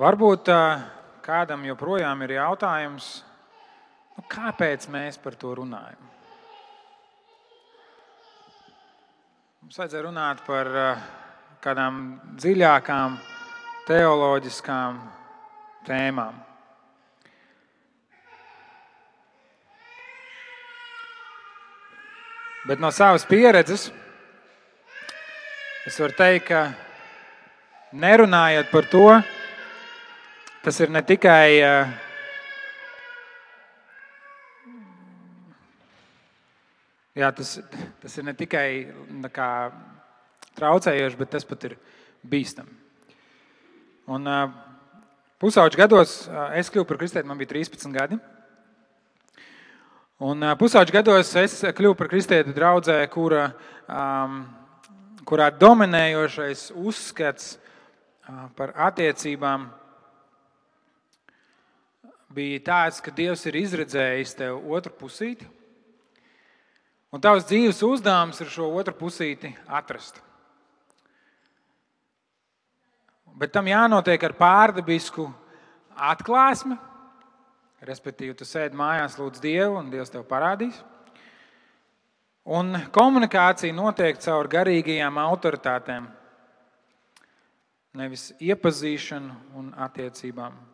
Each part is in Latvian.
Varbūt kādam joprojām ir jautājums, nu, kāpēc mēs par to runājam? Mums vajadzēja runāt par kādām dziļākām teoloģiskām tēmām. Bet no savas pieredzes es varu teikt, ka nerunājot par to, tas ir ne tikai uh, jā, tas, tas ir ne tikai kā, traucējoši, bet tas pat ir bīstami. Un uh, pusauģi gados uh, es kļuvu par kristieti, man bija 13 gadi. Un uh, pusauģi gados es kļuvu par kristieti draudzē, kura um, kurā dominējošais uzskats par attiecībām bija tāds, ka Dievs ir izredzējis tev otru pusīti, un tavs dzīves uzdevums ir šo otru pusīti atrast. Bet tam jānotiek ar pārdabisku atklāsmi, respektīvi, tu sēdi mājās, lūdz Dievu, un Dievs tev parādīs. Un komunikācija notiek caur garīgajām autoritātēm, nevis iepazīšanu un attiecībām.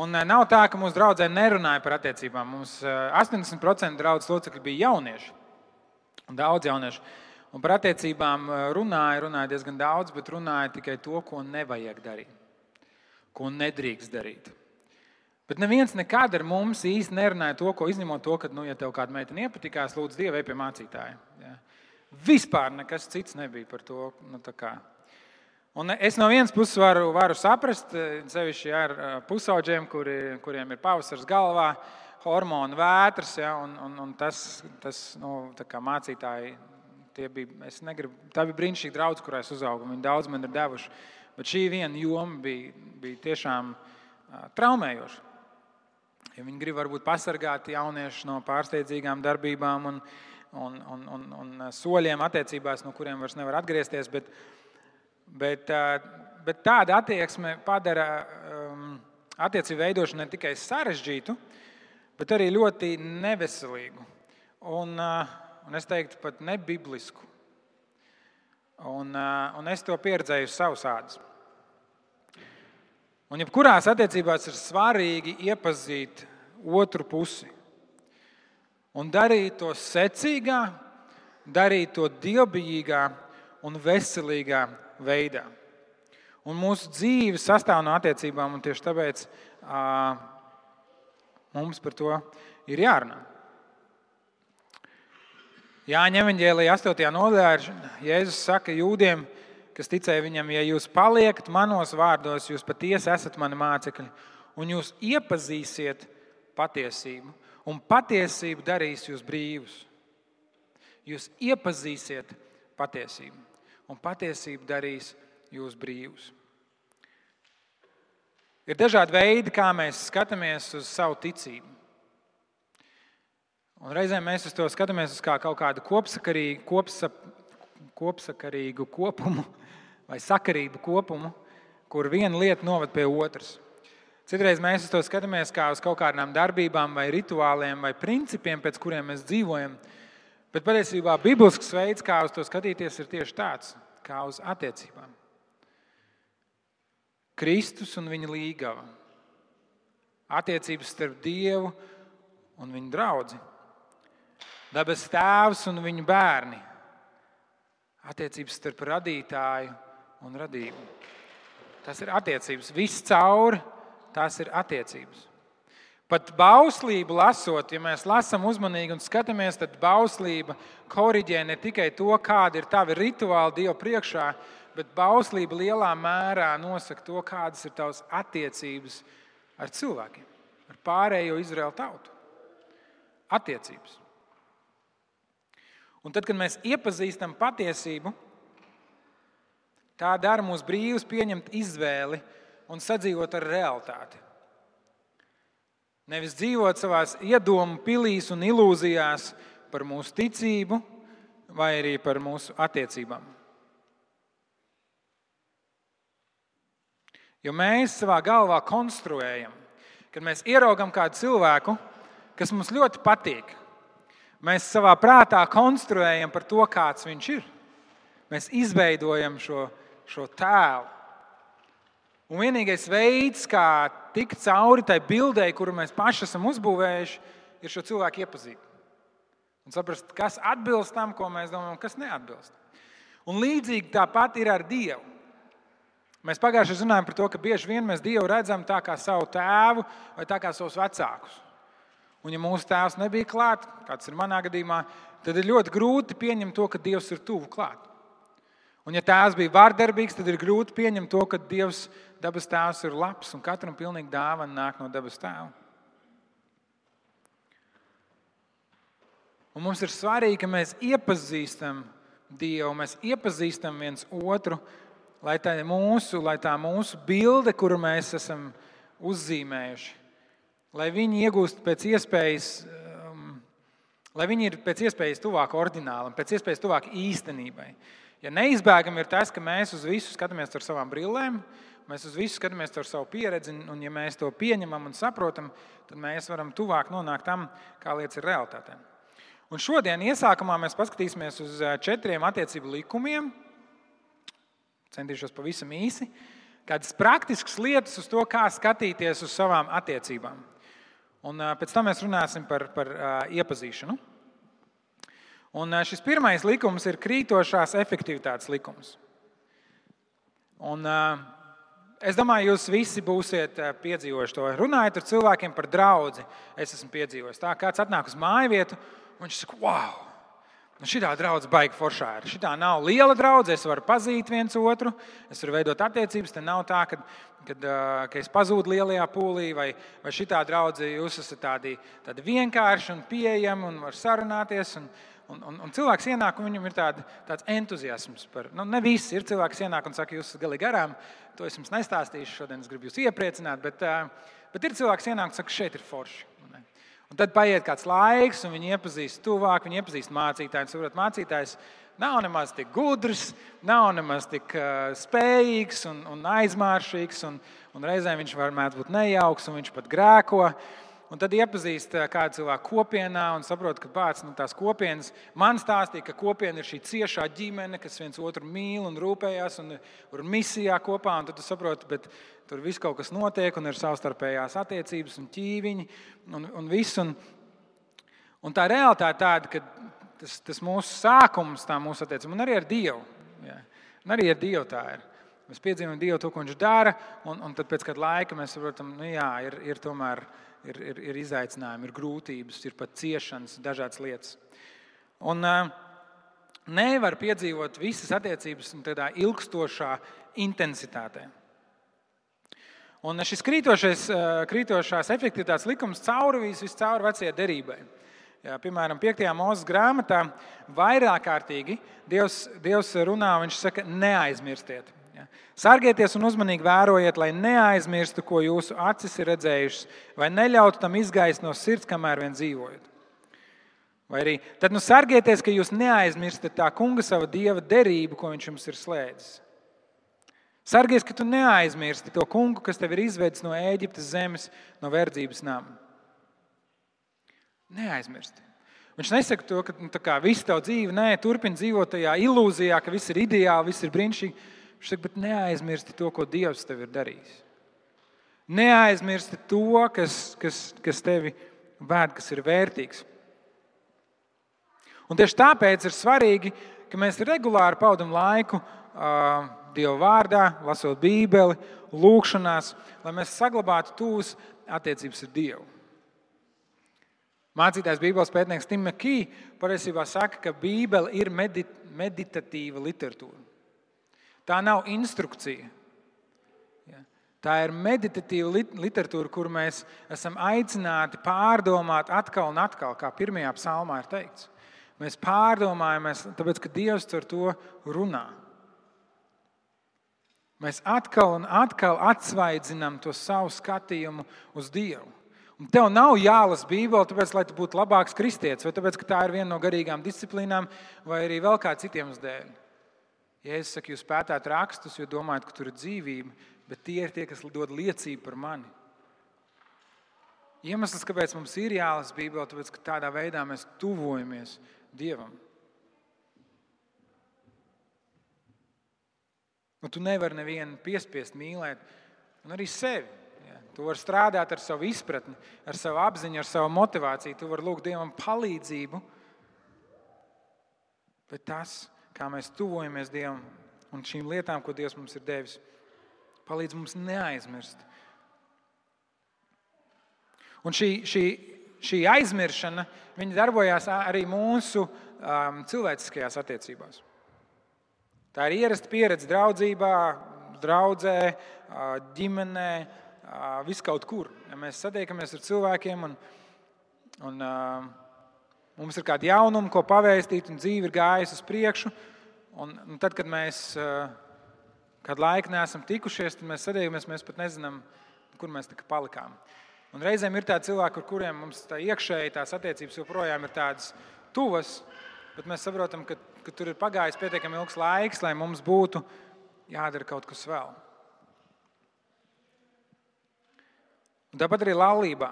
Un eh, nav tā, ka mūsu draudzē nerunāja par attiecībām. Mums 80% eh, draugu locekļi bija jaunieši, daudz jauniešu. Un par attiecībām eh, runāja, runāja diezgan daudz, bet runāja tikai to, ko nevajag darīt, ko nedrīkst darīt. Bet neviens nekad ar mums īsti nerunāja to, ko izņemot to, ka, nu, ja tev kāda meitene iepatikās, lūdzu, Dievu, ej pie mācītāja. Ja. Vispār nekas cits nebija par to. Nu, Un es no vienas puses varu, varu saprast, sevišķi ar pusauģiem, kuri, kuriem ir pavasaris galvā, hormonu vētras. Ja, un, un, un tas, tas nu, mācītāji, bija, negribu, tā bija brīnišķīga draudzene, kurā es uzaugu. Viņi daudz man ir devuši. Bet šī viena joma bija, bija tiešām traumējoša. Ja viņi grib varbūt pasargāt jauniešus no pārsteidzīgām darbībām un, un, un, un, un soļiem attiecībās, no kuriem vairs nevar atgriezties. Bet, bet, bet tāda attieksme padara um, attiecību veidošanu ne tikai sarežģītu, bet arī ļoti neveselīgu. Un, un es teiktu, pat nebiblisku. Un, un es to pieredzēju uz savas ādas. Un jebkurās attiecībās ir svarīgi iepazīt otru pusi. Un darīt to secīgā, darīt to dievbijīgā un veselīgā veidā. Un mūsu dzīve sastāv no attiecībām, un tieši tāpēc uh, mums par to ir jārunā. Jāņem Evanģēlija 8. nodaļā Jēzus saka jūdiem, ka kas ticēja viņam, ja jūs paliekat manos vārdos, jūs patiesi esat mani mācekļi, un jūs iepazīsiet patiesību, un patiesība darīs jūs brīvus. Jūs iepazīsiet patiesību, un patiesība darīs jūs brīvus. Ir dažādi veidi, kā mēs skatāmies uz savu ticību. Un reizēm mēs uz to skatāmies kā kaut kādu kopsakarīgu, kopsap, kopsakarīgu kopumu, vai sakarību kopumu, kur viena lieta noved pie otras. Citreiz mēs to skatāmies kā uz kaut kādām darbībām, vai rituāliem, vai principiem, pēc kuriem mēs dzīvojam. Bet patiesībā biblisks veids, kā uz to skatīties, ir tieši tāds, kā uz attiecībām. Kristus un viņa līgava. Attiecības starp Dievu un viņa draugu. Dabas tēvs un viņa bērni. Attiecības starp radītāju un radību. Tas ir attiecības. Viss cauri tās ir attiecības. Pat bauslību lasot, ja mēs lasām uzmanīgi un skatāmies, tad bauslība korģē ne tikai to, kāda ir tava rituāla Dieva priekšā, bet bauslība lielā mērā nosaka to, kādas ir tavas attiecības ar cilvēkiem, ar pārējo Izraēlu tautu. Attiecības. Un tad, kad mēs iepazīstam patiesību, Tā dara mūs brīvus pieņemt izvēli un sadzīvot ar realitāti. Nevis dzīvot savā iedomu pilīs un ilūzijās par mūsu ticību vai arī par mūsu attiecībām. Jo mēs savā galvā konstruējam, kad mēs ieraugam kādu cilvēku, kas mums ļoti patīk. Mēs savā prātā konstruējam par to, kāds viņš ir. Mēs izveidojam šo, šo tēlu. Un vienīgais veids, kā tikt cauri tai bildei, kuru mēs paši esam uzbūvējuši, ir šo cilvēku iepazīt. Un saprast, kas atbilst tam, ko mēs domājam, kas neatbilst. Un līdzīgi tāpat ir ar Dievu. Mēs pagājušajā gadsimtā runājām par to, ka bieži vien mēs Dievu redzam tā kā savu tēvu vai kā savus vecākus. Un, ja mūsu tēvs nebija klāts, kāds ir manā gadījumā, tad ir ļoti grūti pieņemt to, ka Dievs ir tuvu klāt. Un, ja tēvs bija vārdarbīgs, tad ir grūti pieņemt to, ka Dievs, dabas tēvs, ir labs un katram pilnīgi dāvana nāk no dabas tēva. Un mums ir svarīgi, ka mēs iepazīstam Dievu, mēs iepazīstam viens otru, lai tā, mūsu, lai tā mūsu bilde, kuru mēs esam uzzīmējuši, lai viņi iegūst pēc iespējas, um, lai viņi ir pēc iespējas tuvāk ordinālam, pēc iespējas tuvāk īstenībai. Ja neizbēgami ir tas, ka mēs uz visu skatāmies ar savām brillēm, mēs uz visu skatāmies ar savu pieredzi, un ja mēs to pieņemam un saprotam, tad mēs varam tuvāk nonākt tam, kā lietas ir realitātē. Un šodien iesākumā mēs paskatīsimies uz eh, četriem attiecību likumiem, Centīšos pavisam īsi. Kādas praktiskas lietas uz to, kā skatīties uz savām attiecībām. Un pēc tam mēs runāsim par, par iepazīšanu. Un šis pirmais likums ir krītošās efektivitātes likums. Un, es domāju, jūs visi būsiet piedzīvojuši to. Runājot ar cilvēkiem par draugu, es esmu piedzīvojis. Tā kāds atnāk uz māju vietu, un viņš saka, wow! Nu, šī draudzene baigta foršā ir. Šī nav liela draudzene, es varu pazīt viens otru, es varu veidot attiecības. Te nav tā, ka, kad, ka es pazūdu lielajā pūlī, vai, vai šī draudzene jūs esat tādi, tādi vienkārši un pieejami un var sarunāties. Un, Un, un, un cilvēks ienāk, un viņam ir tāda, tāds entuziasms par, nu, ne visi ir cilvēki, kas ienāk un saka, jūs esat galīgi garām. To es jums nestāstīšu, šodien es gribu jūs iepriecināt, bet, bet ir cilvēks, ienāk un saka, šeit ir forši. Un tad paiet kāds laiks, un viņi iepazīst tuvāk, viņi iepazīst mācītāju. Saprot, mācītājs nav nemaz tik gudrs, nav nemaz tik uh, spējīgs un, un aizmāršīgs, un, un reizēm viņš var būt nejauks, un viņš pat grēko. Un tad iepazīst kādu cilvēku kopienā un saprot, ka pats nu, tās kopienas man stāstīja, ka kopiena ir šī ciešā ģimene, kas viens otru mīl un rūpējas un ir misijā kopā. Tad tu saproti, ka tur viss kaut kas notiek un ir savstarpējās attiecības un ķīviņi un, un viss. Un, un tā realitāte tāda, ka tas, tas mūsu sākums, tā mūsu attiecība, un arī ar Dievu. Ja. Un arī ar Dievu tā ir. Mēs piedzīvojam Dievu to, ko Viņš dara, un, un tad pēc kāda laika mēs saprotam, nu, jā, ir, ir tomēr ir, ir, ir izaicinājumi, ir grūtības, ir pat ciešanas, dažādas lietas. Un, nevar piedzīvot visas attiecības tādā ilgstošā intensitātē. Un šis krītošais, krītošās efektivitātes likums caurvīs viscaur vecajai derībai. Jā, piemēram, 5. mūža grāmatā vairāk kārtīgi Dievs, Dievs runā, viņš saka, neaizmirstiet. Sargieties un uzmanīgi vērojiet, lai neaizmirstu, ko jūsu acis ir redzējušas, vai neļautu tam izgaist no sirds, kamēr vien dzīvojat. Vai arī tad nu sargieties, ka jūs neaizmirstat tā kunga sava dieva derību, ko viņš jums ir slēdzis. Sargies, ka tu neaizmirsti to kungu, kas tev ir izvedis no Ēģiptes zemes, no verdzības nama. Neaizmirsti. Viņš nesaka to, ka nu, viss tev dzīve, nē, turpini dzīvot tajā ilūzijā, ka viss ir ideāli, viss ir brīnišķīgi. Viņš saka, bet neaizmirsti to, ko Dievs tev ir darījis. Neaizmirsti to, kas, kas, kas tevi vēd, kas ir vērtīgs. Un tieši tāpēc ir svarīgi, ka mēs regulāri paudam laiku uh, Dieva vārdā, lasot Bībeli, lūgšanās, lai mēs saglabātu tūs attiecības ar Dievu. Mācītājs Bībeles pētnieks Tim Makī patiesībā saka, ka Bībele ir medit meditatīva literatūra. Tā nav instrukcija. Tā ir meditatīva literatūra, kur mēs esam aicināti pārdomāt atkal un atkal, kā pirmajā psalmā ir teikts. Mēs pārdomājam, tāpēc ka Dievs ar to runā. Mēs atkal un atkal atsvaidzinām to savu skatījumu uz Dievu. Un tev nav jālasa Bībele, tāpēc, lai tu būtu labāks kristietis, vai tāpēc, ka tā ir viena no garīgām disciplīnām, vai arī vēl kā citiem dēļ. Ja es saku, jūs pētāt rakstus, jo domājat, ka tur ir dzīvība, bet tie ir tie, kas dod liecību par mani. Iemesls, kāpēc mums ir jālasa Bībele, tāpēc, ka tādā veidā mēs tuvojamies Dievam. Un tu nevari nevienu piespiest mīlēt, un arī sevi. Ja. Tu vari strādāt ar savu izpratni, ar savu apziņu, ar savu motivāciju. Tu vari lūgt Dievam palīdzību. Bet tas, kā mēs tuvojamies Dievam un šīm lietām, ko Dievs mums ir devis, palīdz mums neaizmirst. Un šī, šī, šī aizmiršana darbojās arī mūsu um, cilvēciskajās attiecībās. Tā ir ierasta pieredze draudzībā, draudzē, ģimenē, viskaut kur. Ja mēs satiekamies ar cilvēkiem un, un mums ir kādi jaunumi, ko pavēstīt, un dzīve ir gājusi uz priekšu. Un, un tad, kad mēs kādu laiku neesam tikušies, tad mēs satiekamies, mēs pat nezinām, kur mēs palikām. Un reizēm ir tādi cilvēki, ar kuriem mums tā iekšēji tās attiecības joprojām ir tādas tuvas, bet mēs saprotam, ka ka tur ir pagājis pietiekami ilgs laiks, lai mums būtu jādara kaut kas vēl. Un tāpat arī laulībā.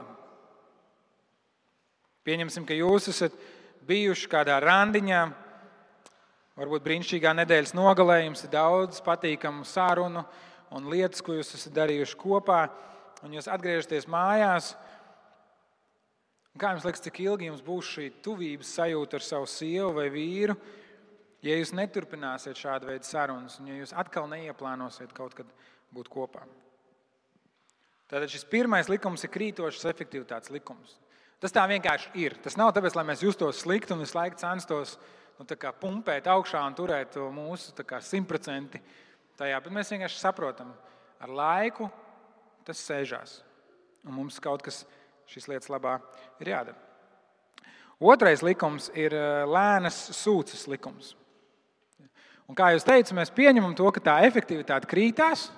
Pieņemsim, ka jūs esat bijuši kādā randiņā, varbūt brīnišķīgā nedēļas nogalē, jums ir daudz patīkamu sarunu un lietas, ko jūs esat darījuši kopā, un jūs atgriežaties mājās. Kā jums liekas, cik ilgi jums būs šī tuvības sajūta ar savu sievu vai vīru? Ja jūs neturpināsiet šādu veidu sarunas, un ja jūs atkal neieplānosiet kaut kad būt kopā, tad šis pirmais likums ir krītošs efektivitātes likums. Tas tā vienkārši ir. Tas nav tāpēc, lai mēs justos slikti un visu laiku censtos nu, pumpēt augšā un turēt to mūsu simtprocentīgi tajā, bet mēs vienkārši saprotam, ar laiku tas sēžās. Un mums kaut kas šīs lietas labā ir jādara. Otrais likums ir eh, lēnas sūdzes likums. Un, kā jau teicu, mēs pieņemam to, ka tā efektivitāte krītās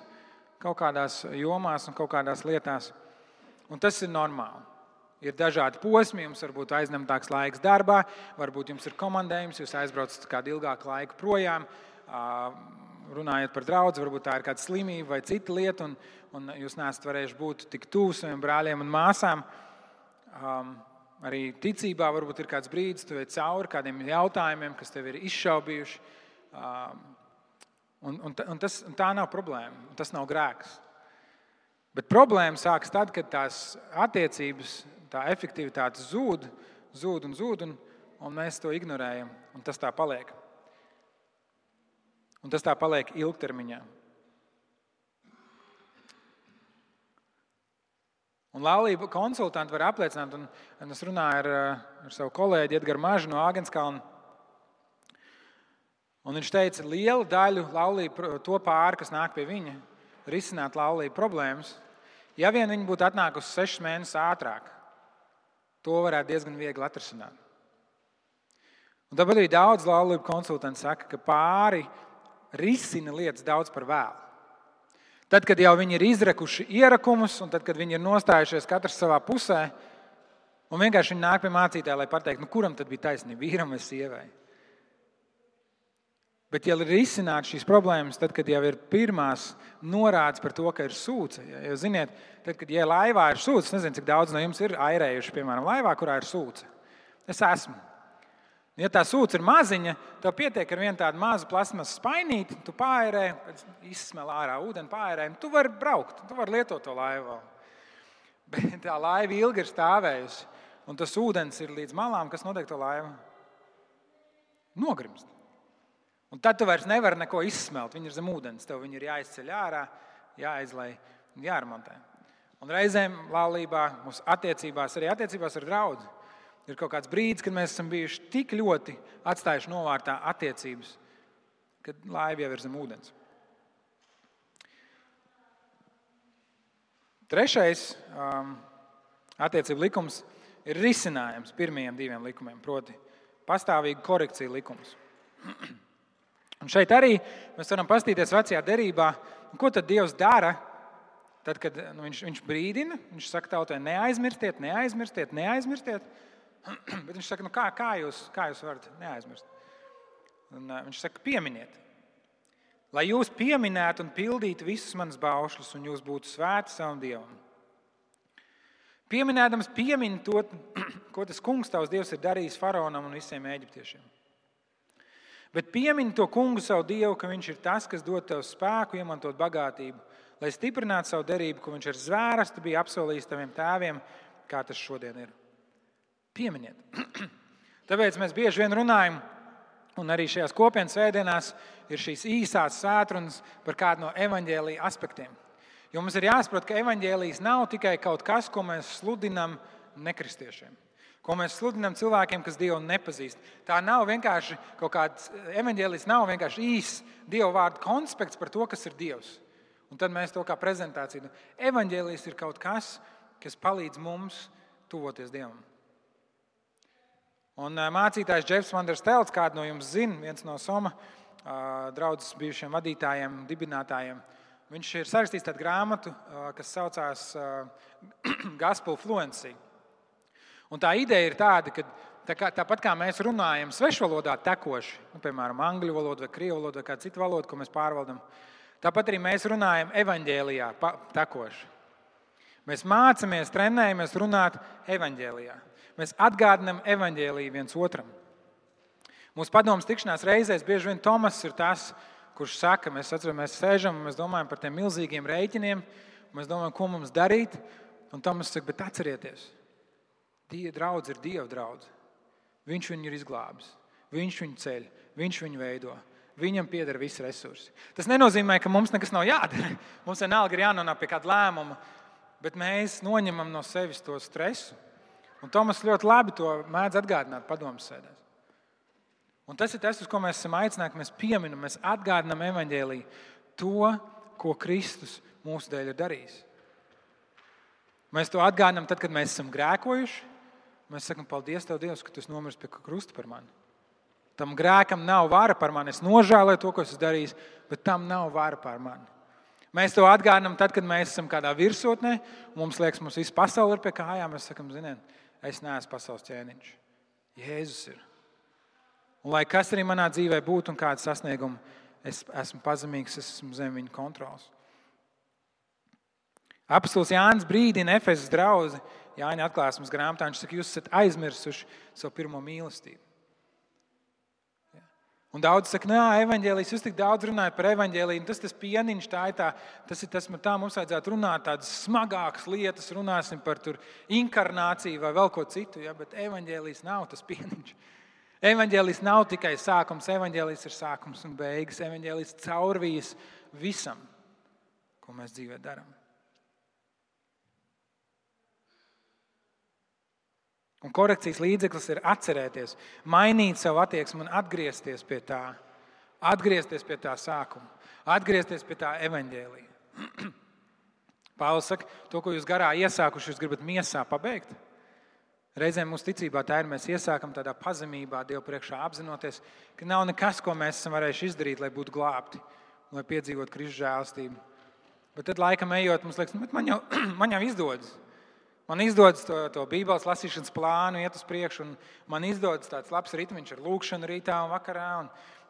kaut kādās jomās un kaut kādās lietās. Un tas ir normāli. Ir dažādi posmi, jums var būt aizņemtāks laiks darbā, varbūt jums ir komandējums, jūs aizbraucat kādu ilgāku laiku projām, runājot par draugu, varbūt tā ir kāda slimība vai cita lieta, un, un jūs neesat varējuši būt tik tuvu saviem brāļiem un māsām. Um, arī ticībā varbūt ir kāds brīdis, tu ej cauri kādiem jautājumiem, kas tev ir izšaubījuši. Un, un, un, tas, un tā nav problēma, tas nav grēks. Bet problēma sākas tad, kad tās attiecības, tā efektivitāte zūd, zūd un zūd, un, un mēs to ignorējam. Tas tā paliek. Un tas tā paliek ilgtermiņā. Un laulību konsultanti var apliecināt, un, un es runāju ar, ar savu kolēģi Edgars Mažu no Agenskalna. Un viņš teica, ka liela daļa laulību, to pāri, kas nāk pie viņa, risināt laulību problēmas, ja vien viņi būtu atnākusi sešus mēnešus ātrāk, to varētu diezgan viegli atrisināt. Un tāpat arī daudz laulību konsultanti saka, ka pāri risina lietas daudz par vēlu. Tad, kad jau viņi ir izrekuši ierakumus, un tad, kad viņi ir nostājušies katrs savā pusē, un vienkārši viņi nāk pie mācītāja, lai pateiktu, nu, kuram tad bija taisnība, vīram vai sievai. Bet, ja ir izsināts šīs problēmas, tad, kad jau ir pirmās norādes par to, ka ir sūds, ja, jo, ziniet, tad, kad ja laivā ir sūds, es nezinu, cik daudz no jums ir airējuši, piemēram, laivā, kurā ir sūds. Es esmu. Ja tā sūds ir maziņa, tev pietiek ar vienu tādu mazu plasmas spainīti, tu pārē, izsmēl ārā ūdeni, pārē, tu vari braukt, tu vari lietot to laivu. Bet tā laiva ilgi ir stāvējusi, un tas ūdens ir līdz malām, kas notiek to laivu. Nogrimst. Un tad tu vairs nevari neko izsmelt. Viņi ir zem ūdens, tev viņi ir jāizceļ ārā, jāizlai un jāremontē. Un reizēm laulībā, mūsu attiecībās, arī attiecībās ar draugu, ir kaut kāds brīdis, kad mēs esam bijuši tik ļoti atstājuši novārtā attiecības, kad laiva jau ir zem ūdens. Trešais um, attiecību likums ir risinājums pirmajiem diviem likumiem, proti, pastāvīga korekcija likums. Un šeit arī mēs varam paskatīties vecajā derībā, ko tad Dievs dara. Tad, kad nu, viņš, viņš brīdina, viņš saka, tautai, neaizmirstiet, neaizmirstiet, neaizmirstiet. Bet viņš saka, nu kā, kā, jūs, kā jūs varat neaizmirst? Un, uh, viņš saka, pieminiet. lai jūs pieminētu un pildītu visus manus baušļus, un jūs būtu svēti savam dievam. Pieminēdams, piemin to, ko tas kungs, tavs dievs, ir darījis faraonam un visiem eģiptiešiem. Bet piemin to kungu savu dievu, ka viņš ir tas, kas dod tev spēku, iemantot bagātību, lai stiprinātu savu derību, ko viņš ar zvērstu bija apsolījis taviem tēviem, kā tas šodien ir. Pieminiet. Tāpēc mēs bieži vien runājam, un arī šajās kopienas svētdienās ir šīs īsās sētrunas par kādu no evaņģēlīja aspektiem. Jo mums ir jāsaprot, ka evaņģēlījis nav tikai kaut kas, ko mēs sludinām nekristiešiem ko mēs sludinām cilvēkiem, kas Dievu nepazīst. Tā nav vienkārši kaut kāds evanģēlis, nav vienkārši īss Dieva vārdu konspekts par to, kas ir Dievs. Un tad mēs to kā prezentāciju. Evanģēlis ir kaut kas, kas palīdz mums tuvoties Dievam. Un mācītājs Jeffs Vanders Telts, kādu no jums zina, viens no Soma draudzes bijušiem vadītājiem, dibinātājiem. Viņš ir sarakstījis tādu grāmatu, kas saucās Gospel Fluency. Un tā ideja ir tāda, ka tā kā, tāpat kā mēs runājam svešvalodā tekoši, nu, piemēram, angļu valodu vai krievu valodu vai kādu citu valodu, ko mēs pārvaldam, tāpat arī mēs runājam evaņģēlijā tekoši. Mēs mācāmies, trenējamies runāt evaņģēlijā. Mēs atgādinām evaņģēlīju viens otram. Mūsu padomus tikšanās reizēs bieži vien Tomas ir tas, kurš saka, mēs atceramies, mēs sēžam un mēs domājam par tiem milzīgiem rēķiniem, mēs domājam, ko mums darīt. Un Tomas saka, bet atcerieties, Tie draudz ir Dieva draudz. Viņš viņu ir izglābis, viņš viņu ceļ, viņš viņu veido. Viņam pieder visi resursi. Tas nenozīmē, ka mums nekas nav jādara. Mums vienalga ir jānonāk pie kāda lēmuma, bet mēs noņemam no sevis to stresu. Un Tomas ļoti labi to mēdz atgādināt padomus sēdēs. Un tas ir tas, uz ko mēs esam aicināti. Mēs pieminam, mēs atgādinām evaņģēlīju to, ko Kristus mūsu dēļ ir darījis. Mēs to atgādinām tad, kad mēs esam grēkojuši, Mēs sakām, paldies, Tev, Dievs, ka Tu nomirsti pie krusta par mani. Tam grēkam nav vara par mani. Es nožēloju to, ko esmu darījis, bet tam nav vara par mani. Mēs to atgādinām tad, kad mēs esam kādā virsotnē, un mums liekas, mums viss pasaule ir pie kājām. Mēs sakām, ziniet, es neesmu pasaules ķēniņš. Jēzus ir. Un lai kas arī manā dzīvē būtu un kāda sasnieguma, es esmu pazemīgs, es esmu zem viņa kontrols. Apostols Jānis brīdina Efesas draugu Jāņa atklāsmes grāmatā. Viņš saka, jūs esat aizmirsuši savu pirmo mīlestību. Un daudz saka, nē, evanģēlijas, jūs tik daudz runājat par evanģēliju, tas tas pieniņš, tā ir tā, tas ir tas, tā mums vajadzētu runāt tādas smagākas lietas, runāsim par tur inkarnāciju vai vēl ko citu, ja, bet evanģēlijas nav tas pieniņš. Evanģēlijas nav tikai sākums, evanģēlijas ir sākums un beigas. Evanģēlijas caurvīs visam, ko mēs dzīvē darām. Un korekcijas līdzeklis ir atcerēties, mainīt savu attieksmi un atgriezties pie tā, atgriezties pie tā sākuma, atgriezties pie tā evaņģēlīja. Pāvils saka, to, ko jūs garā iesākuši, jūs gribat miesā pabeigt. Reizēm mūsu ticībā tā ir. Mēs iesākam tādā pazemībā, Dievu priekšā apzinoties, ka nav nekas, ko mēs esam varējuši izdarīt, lai būtu glābti, lai piedzīvotu Kristus žēlstību. Bet tad, laikam ejot, mums liekas, nu, man jau, man jau izdodas. Man izdodas to, to Bībeles lasīšanas plānu, iet uz priekšu, un man izdodas tāds labs ritms ar lūkšanu rītā un vakarā. Un,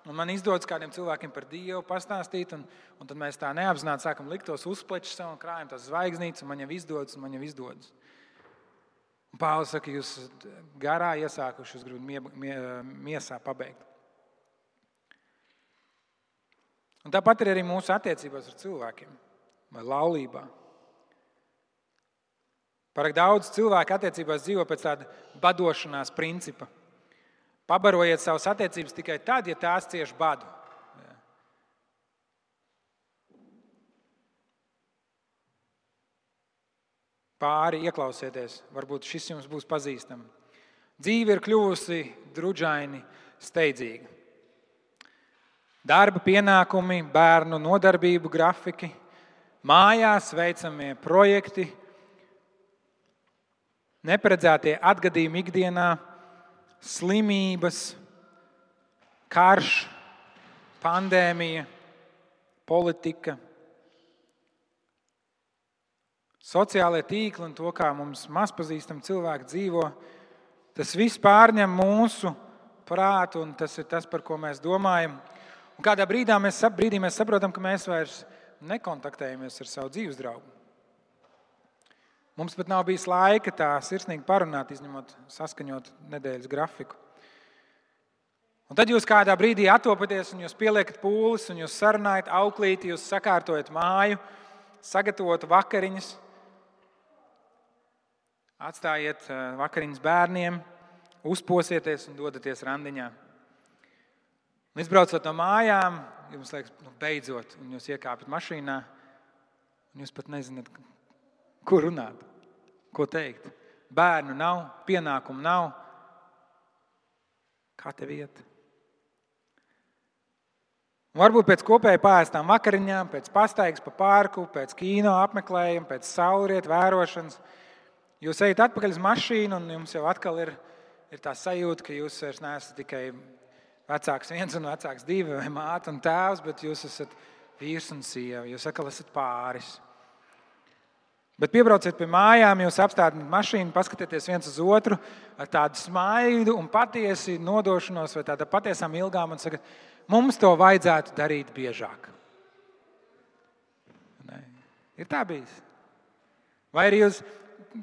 un man izdodas kādiem cilvēkiem par Dievu pastāstīt, un, un tad mēs tā neapzināti sākam likt tos uzplečus un krājam tās zvaigznītes, un man jau izdodas, un man jau izdodas. Un Pāvils saka, jūs garā iesākuši, jūs gribat mie, mie, miesā pabeigt. Un tāpat ir arī mūsu attiecībās ar cilvēkiem vai laulībā. Pārāk daudz cilvēku attiecībās dzīvo pēc tāda badošanās principa. Pabarojiet savas attiecības tikai tad, ja tās cieš badu. Pāri ieklausieties, varbūt šis jums būs pazīstams. Dzīve ir kļuvusi drudžaini, steidzīga. Darba pienākumi, bērnu nodarbību grafiki, mājās veicamie projekti, neparedzētie atgadījumi ikdienā, slimības, karš, pandēmija, politika, sociālai tīkli un to, kā mums mazpazīstami cilvēki dzīvo, tas viss pārņem mūsu prātu, un tas ir tas, par ko mēs domājam. Un kādā brīdā mēs, brīdī mēs saprotam, ka mēs vairs nekontaktējamies ar savu dzīves draugu. Mums pat nav bijis laika tā sirsnīgi parunāt, izņemot saskaņot nedēļas grafiku. Un tad jūs kādā brīdī atopaties, un jūs pieliekat pūles, un jūs sarunājat auklīti, jūs sakārtojat māju, sagatavot vakariņas, atstājiet eh, vakariņas bērniem, uzposieties un dodaties randiņā. Un izbraucot no mājām, jums liekas, nu, beidzot, un jūs iekāpjat mašīnā, un jūs pat nezināt, Ko runāt? Ko teikt? Bērnu nav, pienākumu nav. Kā tev iet? Un varbūt pēc kopēji pāriestām vakariņām, pēc pastaigas pa parku, pēc kino apmeklējuma, pēc saulrietu vērošanas, jūs ejat atpakaļ uz mašīnu un jums jau atkal ir, ir tā sajūta, ka jūs vairs neesat tikai vecāks viens un vecāks divi, vai māte un tēvs, bet jūs esat vīrs un sieva. Jūs atkal esat pāris. Bet piebrauciet pie mājām, jūs apstājat mašīnu, paskatieties viens uz otru ar tādu smaidu un patiesi nodošanos, vai tādā patiesām ilgām, un sakat, mums to vajadzētu darīt biežāk. Ne? Ir tā bijis. Vai arī jūs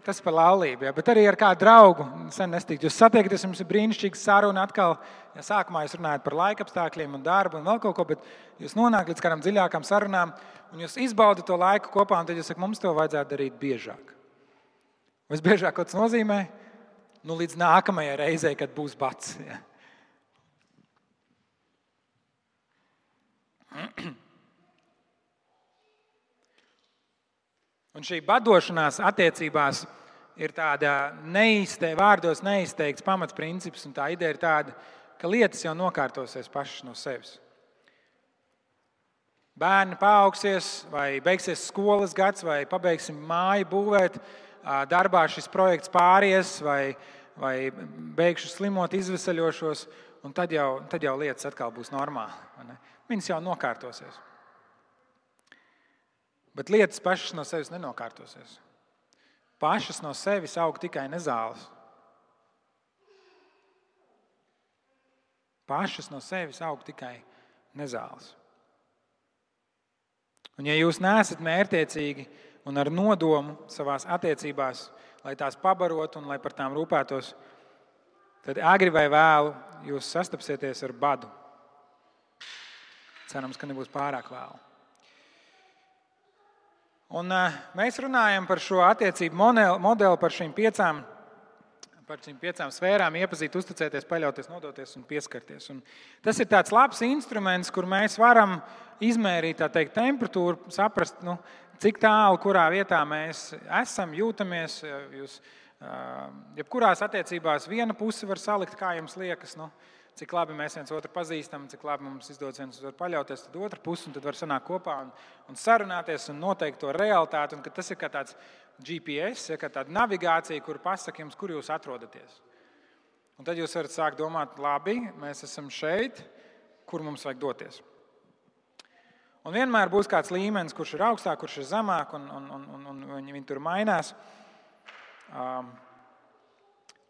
tas par laulību, ja, bet arī ar kādu draugu. Sen nestikt. Jūs satiekaties, jums ir brīnišķīga saruna. Atkal, ja sākumā jūs runājat par laikapstākļiem un darbu un vēl kaut ko, bet jūs nonākat līdz kādām dziļākām sarunām un jūs izbaudat to laiku kopā, un tad jūs sakat, mums to vajadzētu darīt biežāk. Visbiežāk, tas nozīmē? Nu, līdz nākamajai reizei, kad būs bats. Ja. Un šī badošanās attiecībās ir tāda neizteikta, vārdos neizteikts pamatprincips, un tā ideja ir tāda, ka lietas jau nokārtosies pašas no sevis. Bērni paaugsies, vai beigsies skolas gads, vai pabeigsim māju būvēt, darbā šis projekts pāries, vai, vai beigšu slimot, izvesaļošos, un tad jau, tad jau lietas atkal būs normāli. Viņas jau nokārtosies. Bet lietas pašas no sevis nenokārtosies. Pašas no sevis aug tikai nezāles. Pašas no sevis aug tikai nezāles. Un, ja jūs neesat mērķiecīgi un ar nodomu savā attiecībās, lai tās pabarotu un lai par tām rūpētos, tad agri vai vēlu jūs sastapsieties ar badu. Cerams, ka nebūs pārāk vēlu. Un, uh, mēs runājam par šo attiecību modeli, par šīm piecām, par šīm piecām sfērām, iepazīt, uzticēties, paļauties, nodoties un pieskarties. Un tas ir tāds labs instruments, kur mēs varam izmērīt teikt, temperatūru, saprast, nu, cik tālu, kurā vietā mēs esam, jūtamies. Jūs, uh, jebkurās attiecībās viena puse var salikt, kā jums liekas. Nu, cik labi mēs viens otru pazīstam, cik labi mums izdodas viens otru paļauties, tad otra puse, un tad var sanākt kopā un, un sarunāties un noteikt to realitāti. Un, tas ir kā tāds GPS, ja, kā tāda navigācija, kur pasaka jums, kur jūs atrodaties. Un tad jūs varat sākt domāt, labi, mēs esam šeit, kur mums vajag doties. Un vienmēr būs kāds līmenis, kurš ir augstāk, kurš ir zemāk, un, un, un, un, un viņi, viņi tur mainās. Um,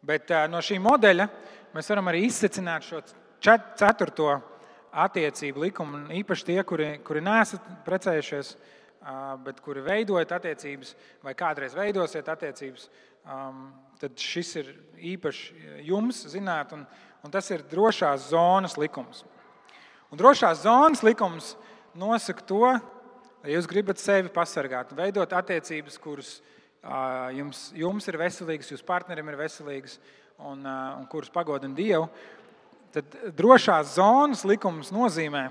bet uh, no šī modeļa mēs varam arī izsecināt šo ceturto attiecību likumu. Īpaši tie, kuri, kuri neesat precējušies, bet kuri veidojat attiecības vai kādreiz veidosiet attiecības, tad šis ir īpaši jums zināt, un, un tas ir drošās zonas likums. Un drošās zonas likums nosaka to, ka jūs gribat sevi pasargāt, veidot attiecības, kuras jums, jums ir veselīgas, jūsu partnerim ir veselīgas, un, un kurus pagodina Dievu, tad drošās zonas likums nozīmē,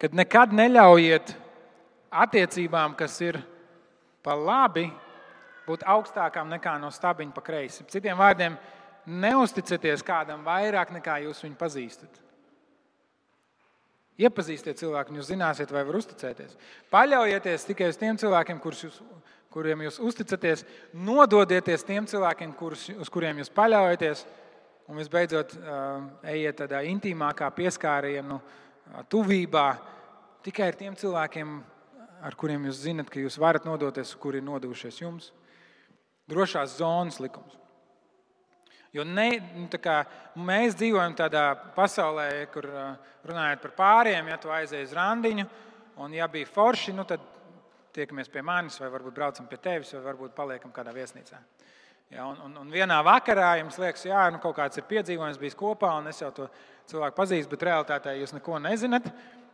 ka nekad neļaujiet attiecībām, kas ir pa labi, būt augstākām nekā no stabiņa pa kreisi. Citiem vārdiem, neusticieties kādam vairāk nekā jūs viņu pazīstat. Iepazīstiet cilvēku, jūs zināsiet, vai var uzticēties. Paļaujieties tikai uz tiem cilvēkiem, kurus jūs kuriem jūs uzticaties, nododieties tiem cilvēkiem, kurus, uz kuriem jūs paļaujaties, un visbeidzot, ejiet tādā intīmākā pieskārienu, tuvībā tikai ar tiem cilvēkiem, ar kuriem jūs zinat, ka jūs varat nodoties, kuri ir nodevušies jums. Drošās zonas likums. Jo ne, nu, mēs dzīvojam tādā pasaulē, kur runājot par pāriem, ja tu aizej uz randiņu, un ja bija forši, nu, tad tiekamies pie manis, vai varbūt braucam pie tevis, vai varbūt paliekam kādā viesnīcā. Ja, un, un, un vienā vakarā jums liekas, ka nu, kaut kāds ir piedzīvojums, bijis kopā, un es jau to cilvēku pazīstu, bet realitātē jūs neko nezināt.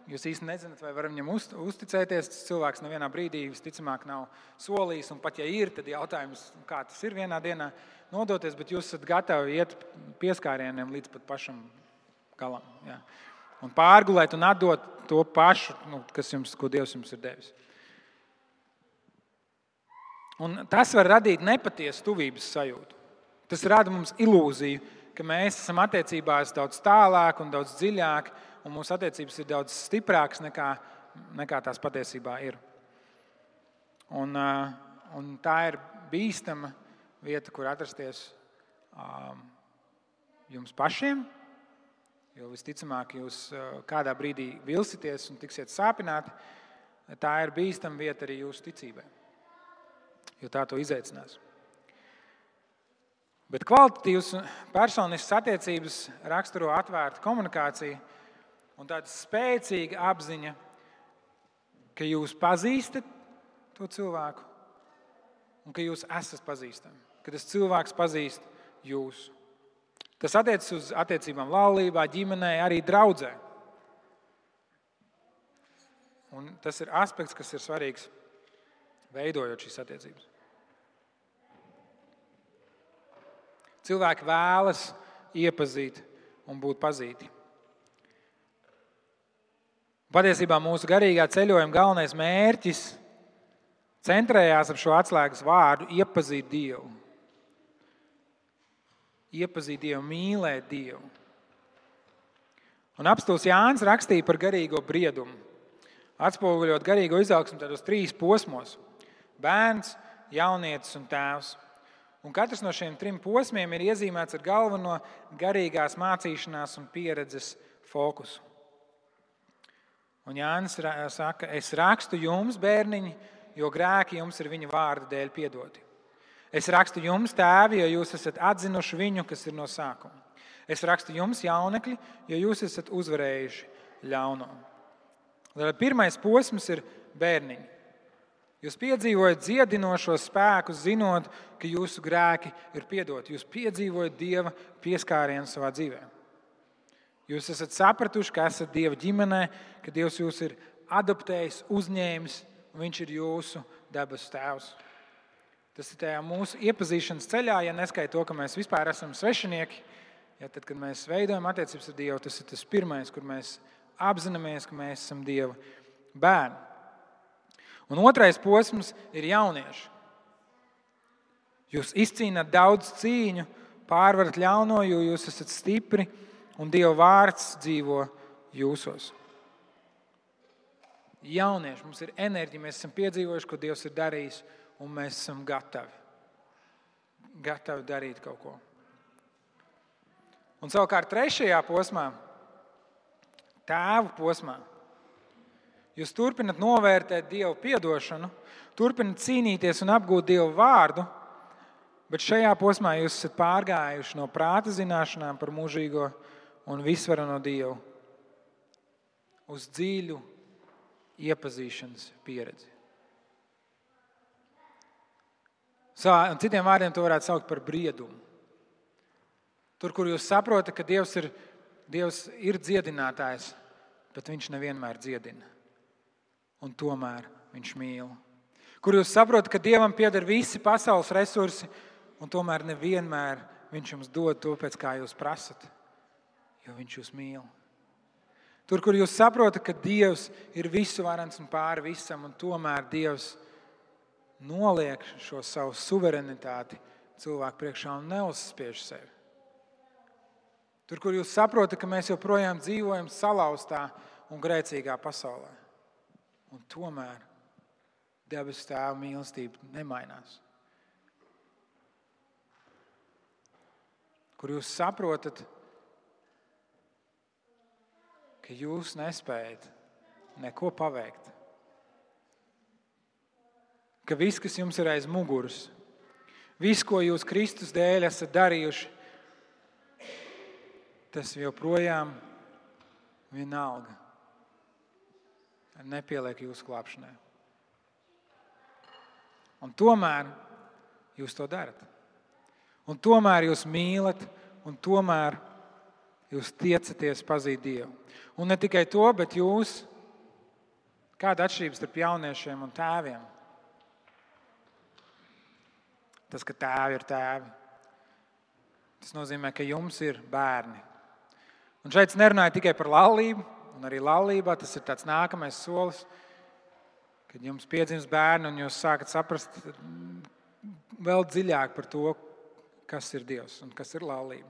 Jūs īsti nezināt, vai varam viņam uzticēties. Tas cilvēks nevienā brīdī visticamāk nav solījis, un pat ja ir, tad jautājums, kā tas ir vienā dienā nodoties, bet jūs esat gatavi iet pieskārieniem līdz pat pašam galam. Jā. Un pārgulēt un atdot to pašu, nu, kas jums, ko Dievs jums ir devis. Un tas var radīt nepatiesu tuvības sajūtu. Tas rada mums ilūziju, ka mēs esam attiecībās daudz tālāk un daudz dziļāk un mūsu attiecības ir daudz stiprākas nekā, nekā tās patiesībā ir. Un, un tā ir bīstama vieta, kur atrasties um, jums pašiem. Jo visticamāk, jūs kādā brīdī vilsieties un tiksiet sāpināti. Tā ir bīstama vieta arī jūsu ticībai, jo tā to izaicinās. Bet kvalitatīvas personiskas attiecības raksturo atvērtu komunikāciju un tāda spēcīga apziņa, ka jūs pazīstat to cilvēku un ka jūs esat pazīstami, ka tas cilvēks pazīst jūs. Tas attiecas uz attiecībām laulībā, ģimenē, arī draudzē. Un tas ir aspekts, kas ir svarīgs veidojot šīs attiecības. Cilvēki vēlas iepazīt un būt pazīti. Patiesībā mūsu garīgā ceļojuma galvenais mērķis centrējās ap šo atslēgas vārdu - iepazīt Dievu. Iepazīt Dievu, mīlēt Dievu. Un apstults Jānis rakstīja par garīgo briedumu, atspoguļot garīgo izaugsmu tādos trīs posmos - bērns, jaunietis un tēvs. Un katrs no šiem trim posmiem ir iezīmēts ar galveno garīgās mācīšanās un pieredzes fokusu. Un Jānis saka, es rakstu jums, bērniņi, jo grēki jums ir viņa vārda dēļ piedoti. Es rakstu jums, tēvi, jo jūs esat atzinuši viņu, kas ir no sākuma. Es rakstu jums, jaunekļi, jo jūs esat uzvarējuši ļauno. Pirmais posms ir bērniņi. Jūs piedzīvojat dziedinošo spēku, zinot, ka jūsu grēki ir piedoti. Jūs piedzīvojat Dieva pieskārienu savā dzīvēm. Jūs esat sapratuši, ka esat Dieva ģimenē, ka Dievs jūs ir adoptējis, uzņēmis, un Viņš ir jūsu debesu tēvs. Tas ir tajā mūsu iepazīšanas ceļā, ja neskaidro to, ka mēs vispār esam svešinieki. Ja tad, kad mēs veidojam attiecības ar Dievu, tas ir tas pirmais, kur mēs apzināmies, ka mēs esam Dieva bērni. Un otrais posms ir jaunieši. Jūs izcīnāt daudz cīņu, pārvarat ļauno, jo jūs esat stipri un Dieva vārds dzīvo jūsos. Jaunieši, mums ir enerģija, mēs esam piedzīvojuši, ko Dievs ir darījis, un mēs esam gatavi. Gatavi darīt kaut ko. Un savukārt trešajā posmā, tēvu posmā, jūs turpināt novērtēt Dieva atdošanu, turpināt cīnīties un apgūt Dieva vārdu, bet šajā posmā jūs esat pārgājuši no prāta zināšanām par mūžīgo un visvaru no Dieva uz dziļu iepazīšanas pieredzi. Savā, citiem vārdiem to varētu saukt par briedumu. Tur, kur jūs saprotat, ka Dievs ir, Dievs ir dziedinātājs, bet Viņš nevienmēr dziedina. Un tomēr Viņš mīl. Kur jūs saprotat, ka Dievam pieder visi pasaules resursi, un tomēr nevienmēr Viņš jums dod to, pēc kā jūs prasat jo Viņš jūs mīl. Tur, kur jūs saprotat, ka Dievs ir visuvarants un pāri visam, un tomēr Dievs noliek šo savu suverenitāti cilvēku priekšā un neuzspiež sevi. Tur, kur jūs saprotat, ka mēs joprojām dzīvojam salauztā un grēcīgā pasaulē, un tomēr debesu tēva mīlestība nemainās. Kur jūs saprotat, ka jūs nespējat neko paveikt. Ka viss, kas jums ir aiz muguras, viss, ko jūs Kristus dēļ esat darījuši, tas joprojām vienalga nepieliek jūsu glābšanai. Un tomēr jūs to darat. Un tomēr jūs mīlat, un tomēr jūs tiecaties pazīt Dievu. Un ne tikai to, bet jūs, kāda ir atšķirība starp jauniešiem un tēviem? Tas, ka tēvi ir tēvi, tas nozīmē, ka jums ir bērni. Un šeit es nerunāju tikai par laulību, un arī laulībā tas ir tāds nākamais solis, kad jums piedzimst bērni un jūs sākat saprast vēl dziļāk par to, kas ir Dievs un kas ir laulība.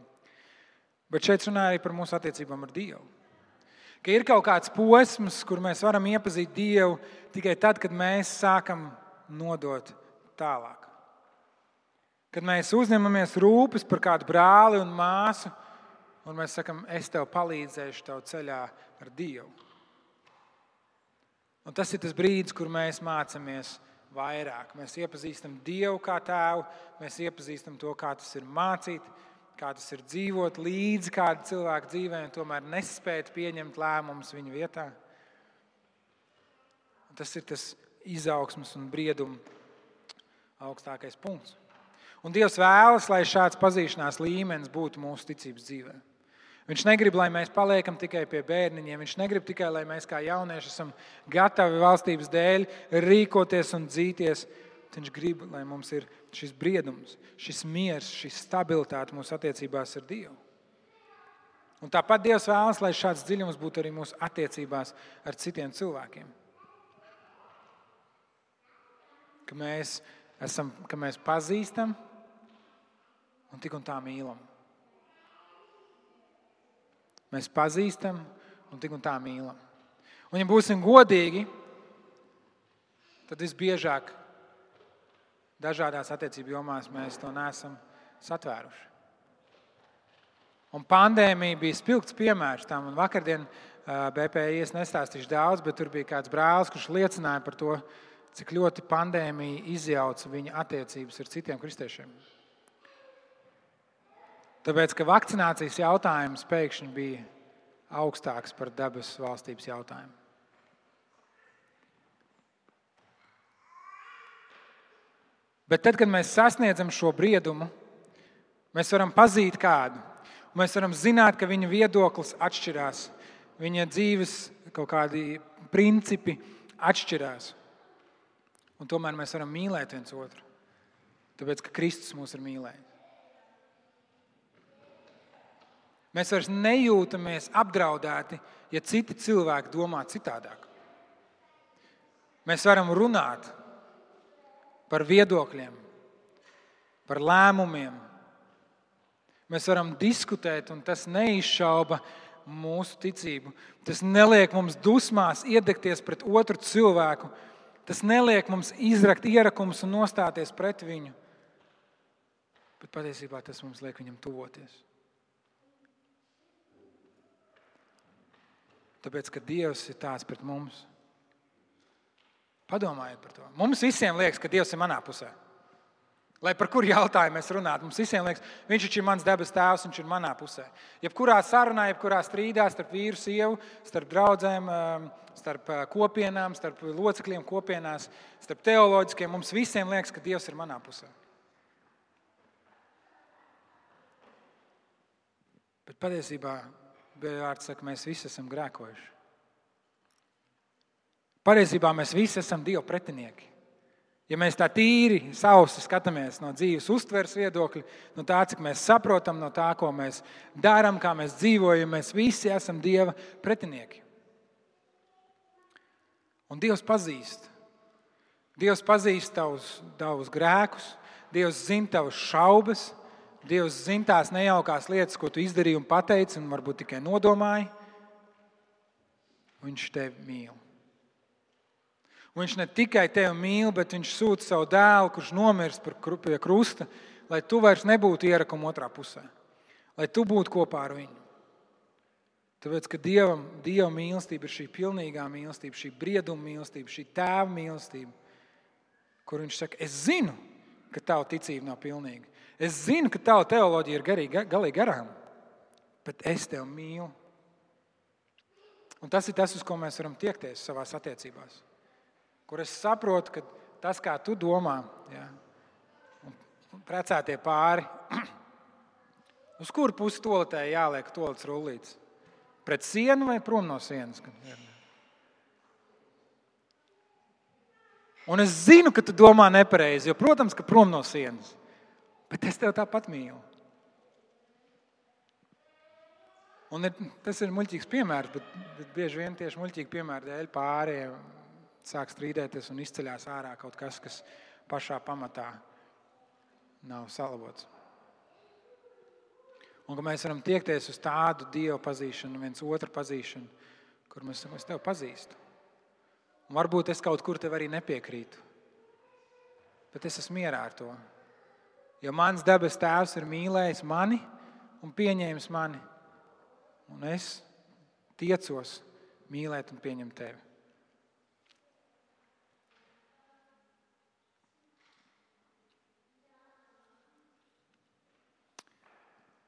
Bet šeit runāja arī par mūsu attiecībām ar Dievu. Ka ir kaut kāds posms, kur mēs varam iepazīt Dievu tikai tad, kad mēs sākam nodot tālāk. Kad mēs uzņemamies rūpes par kādu brāli un māsu, un mēs sakam, es tev palīdzēšu tev ceļā ar Dievu. Un tas ir tas brīdis, kur mēs mācāmies vairāk. Mēs iepazīstam Dievu kā tēvu, mēs iepazīstam to, kā tas ir mācīt, kā tas ir dzīvot līdzi kāda cilvēka dzīvē, un tomēr nespēt pieņemt lēmumus viņa vietā. Un tas ir tas izaugsmas un brieduma augstākais punkts. Un Dievs vēlas, lai šāds pazīšanās līmenis būtu mūsu ticības dzīvēm. Viņš negrib, lai mēs paliekam tikai pie bērniņiem. Viņš negrib tikai, lai mēs kā jaunieši esam gatavi valstības dēļ rīkoties un dzīties. Viņš grib, lai mums ir šis briedums, šis miers, šī stabilitāte mūsu attiecībās ar Dievu. Un tāpat Dievs vēlas, lai šāds dziļums būtu arī mūsu attiecībās ar citiem cilvēkiem. Ka mēs, esam, ka mēs pazīstam un tik un tā mīlam. Mēs pazīstam un tik un tā mīlam. Un, ja būsim godīgi, tad visbiežāk dažādās attiecību jomās mēs to neesam satvēruši. Un pandēmija bija spilgts piemērs tam. Vakardien BPI es nestāstīšu daudz, bet tur bija kāds brālis, kurš liecināja par to, cik ļoti pandēmija izjauca viņa attiecības ar citiem kristiešiem. Tāpēc, ka vakcinācijas jautājums pēkšņi bija augstāks par debesu valstības jautājumu. Bet tad, kad mēs sasniedzam šo briedumu, mēs varam pazīt kādu. Mēs varam zināt, ka viņa viedoklis atšķirās, viņa dzīves kaut kādi principi atšķirās. Un tomēr mēs varam mīlēt viens otru, tāpēc ka Kristus mūs ir mīlējis. Mēs vairs nejūtamies apdraudēti, ja citi cilvēki domā citādāk. Mēs varam runāt par viedokļiem, par lēmumiem. Mēs varam diskutēt, un tas neizšauba mūsu ticību. Tas neliek mums dusmās iedegties pret otru cilvēku. Tas neliek mums izrakt ierakumus un nostāties pret viņu. Bet patiesībā tas mums liek viņam tuvoties. Tāpēc, ka Dievs ir tāds pret mums. Padomājiet par to. Mums visiem liekas, ka Dievs ir manā pusē. Lai par kuru jautājumu mēs runātu, mums visiem liekas, viņš ir mans debes tēvs, viņš ir manā pusē. Jebkurā sarunā, jebkurā strīdā starp vīru, sievu, starp draugiem, um, starp uh, kopienām, starp locekļiem kopienās, starp teoloģiskiem, mums visiem liekas, ka Dievs ir manā pusē. Bet patiesībā Vārds saka, mēs visi esam grēkojuši. Patiesībā mēs visi esam Dieva pretinieki. Ja mēs tā tīri sausi skatāmies no dzīves uztveres viedokļa, no tā, cik mēs saprotam, no tā, ko mēs darām, kā mēs dzīvojam, mēs visi esam Dieva pretinieki. Un Dievs pazīst. Dievs pazīst tavus, tavus grēkus, Dievs zina tavas šaubas, Dievs zina tās nejaukās lietas, ko tu izdarīji un pateici, un varbūt tikai nodomāji. Viņš tevi mīl. Viņš ne tikai tevi mīl, bet viņš sūta savu dēlu, kurš nomirst pie krusta, lai tu vairs nebūtu ierakuma otrā pusē, lai tu būtu kopā ar viņu. Tāpēc, ka Dievam, Dieva mīlestība ir šī pilnīgā mīlestība, šī brieduma mīlestība, šī tēva mīlestība, kur viņš saka, es zinu, ka tava ticība nav pilnīga. Es zinu, ka tava teoloģija ir garīgi, galīgi garām. bet es tevi mīlu. Un tas ir tas, uz ko mēs varam tiekties savā attiecībās. Kur es saprotu, ka tas, kā tu domā, ja, un precētie pāri, uz kuru pusi toletē jāliek tolets rullīts? Pret sienu vai prom no sienas? Un es zinu, ka tu domā nepareizi, jo, protams, ka prom no sienas. Bet es tev tāpat mīlu. Un ir, tas ir muļķīgs piemērs, bet, bet bieži vien tieši muļķīgi piemēri dēļ pārējiem sāk strīdēties un izceļās ārā kaut kas, kas pašā pamatā nav salabots. Un ka mēs varam tiekties uz tādu dievu pazīšanu, viens otru pazīšanu, kur mēs sakām, es tevi pazīstu. Un varbūt es kaut kur tev arī nepiekrītu. Bet es esmu mierā ar to. Jo mans debes tēvs ir mīlējis mani un pieņēmis mani. Un es tiecos mīlēt un pieņemt tevi.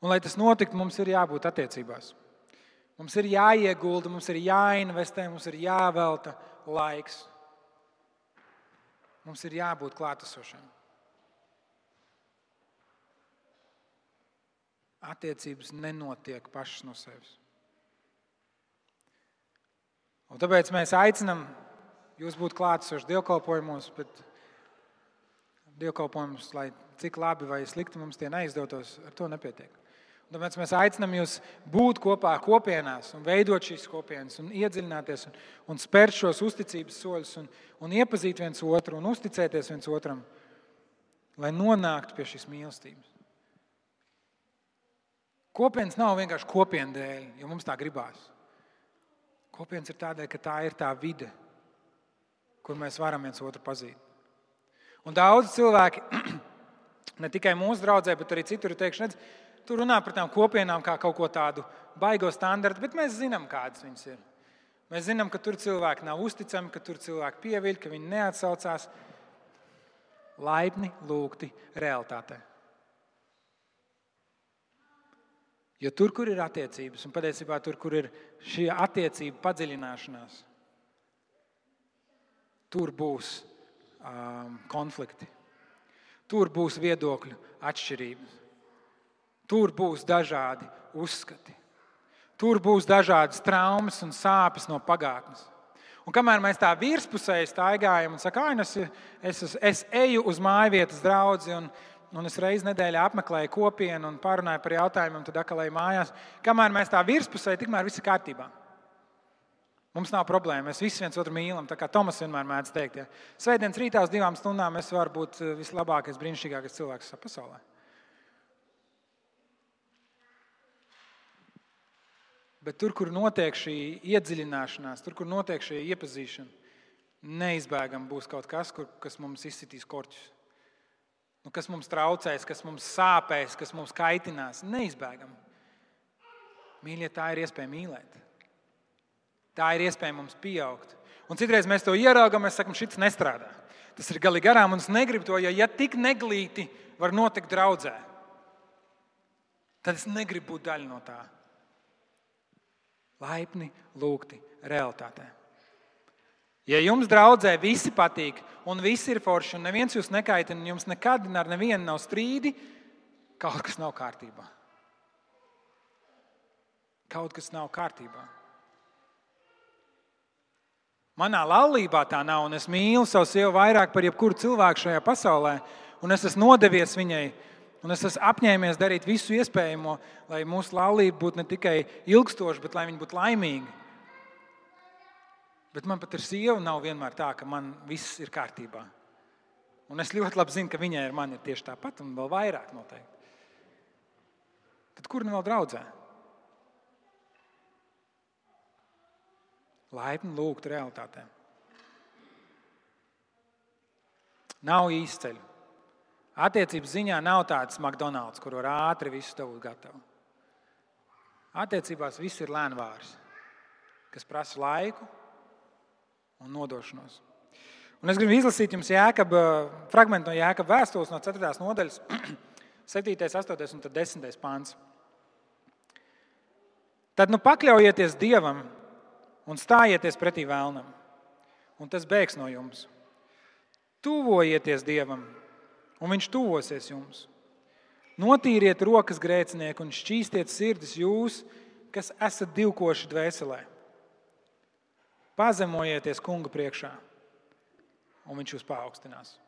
Un, lai tas notiktu, mums ir jābūt attiecībās. Mums ir jāiegulda, mums ir jāinvestē, mums ir jāvelta laiks. Mums ir jābūt klātesošiem. Attiecības nenotiek pašas no sevis. Un tāpēc mēs aicinām jūs būt klātesoši dievkalpojumos, bet dievkalpojumus, lai cik labi vai slikti mums tie neizdotos, ar to nepietiek. Tāpēc mēs aicinām jūs būt kopā kopienās, un veidot šīs kopienas, un iedziļināties, un, un spērt šos uzticības soļus, un, un iepazīt viens otru, un uzticēties viens otram, lai nonāktu pie šīs mīlestības. Kopienas nav vienkārši kopienu dēļ, jo mums tā gribās. Kopienas ir tādēļ, ka tā ir tā vide, kur mēs varam viens otru pazīt. Un daudz cilvēki, ne tikai mūsu draudzē, bet arī citur, ir teikuši, redz, Tu runā par tām kopienām kā kaut ko tādu baigo standartu, bet mēs zinām, kādas viņas ir. Mēs zinām, ka tur cilvēki nav uzticami, ka tur cilvēki pieviļ, ka viņi neatsaucās. Laipni lūgti realitātē. Jo tur, kur ir attiecības, un patiesībā tur, kur ir šī attiecība padziļināšanās, tur būs um, konflikti, tur būs viedokļu atšķirības. Tur būs dažādi uzskati. Tur būs dažādas traumas un sāpes no pagātnes. Un kamēr mēs tā virspusēji staigājam un sakām, es, es, es eju uz māju vietas draugu, un, un es reizes nedēļā apmeklēju kopienu un parunāju par jautājumiem, tad atkal eju mājās. Kamēr mēs tā virspusēji, tikmēr viss ir kārtībā. Mums nav problēma. Mēs visi viens otru mīlam. Tā kā Tomas vienmēr mēdz teikt, ja Svētdienas rītā uz divām stundām es varu būt vislabākais, brīnišķīgākais cilvēks pasaulē. Bet tur, kur notiek šī iedziļināšanās, tur, kur notiek šī iepazīšana, neizbēgami būs kaut kas, kur, kas mums izsitīs korķus. Nu, kas mums traucēs, kas mums sāpēs, kas mums kaitinās. Neizbēgami. Mīļie, tā ir iespēja mīlēt. Tā ir iespēja mums pieaugt. Un citreiz mēs to ieraugām, mēs sakām, šis nestrādā. Tas ir galīgi garām, un es negribu to, jo ja tik neglīti var notikt draudzē, tad es negribu būt daļa no tā laipni lūgti realitātē. Ja jums draudzē visi patīk, un viss ir forši, un neviens jūs nekaitina, un jums nekad ar nevienu nav strīdi, kaut kas nav kārtībā. Kaut kas nav kārtībā. Manā laulībā tā nav, un es mīlu savu sievu vairāk par jebkuru cilvēku šajā pasaulē, un es esmu nodevies viņai Un es esmu apņēmies darīt visu iespējamo, lai mūsu laulība būtu ne tikai ilgstoša, bet lai viņa būtu laimīga. Bet man pat ir sieva, nav vienmēr tā, ka man viss ir kārtībā. Un es ļoti labi zinu, ka viņai ar mani ir tieši tāpat, un vēl vairāk noteikti. Tad kur nu vēl draudzē? Laipni lūgt realitātē. Nav īsteļu. Attiecības ziņā nav tāds McDonald's, kur var ātri visu dabūt gatavu. Attiecībās viss ir lēnvārs, kas prasa laiku un nodošanos. Un es gribu izlasīt jums jēkaba, fragment no Jēkabas vēstules, no 4. nodaļas, 7, 8 un 10 pāns. Tad nu pakļaujieties Dievam un stājieties pretī vēlnam, un tas bēgs no jums. Tuvojieties Dievam, un Viņš tuvosies jums. Notīriet rokas grēcinieku un šķīstiet sirdis jūs, kas esat divkoši dvēselē. Pazemojieties kunga priekšā, un viņš jūs paaugstinās.